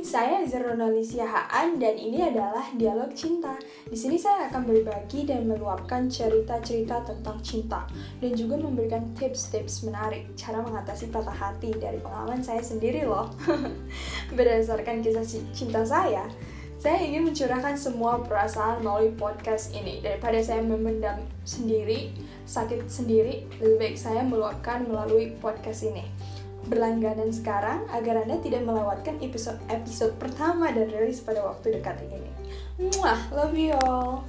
Saya Zeronalisia Haan dan ini adalah Dialog Cinta. Di sini saya akan berbagi dan meluapkan cerita-cerita tentang cinta dan juga memberikan tips-tips menarik cara mengatasi patah hati dari pengalaman saya sendiri loh. Berdasarkan kisah cinta saya, saya ingin mencurahkan semua perasaan melalui podcast ini daripada saya memendam sendiri, sakit sendiri, lebih baik saya meluapkan melalui podcast ini berlangganan sekarang agar Anda tidak melewatkan episode-episode pertama dan rilis pada waktu dekat ini. Mwah, love you all.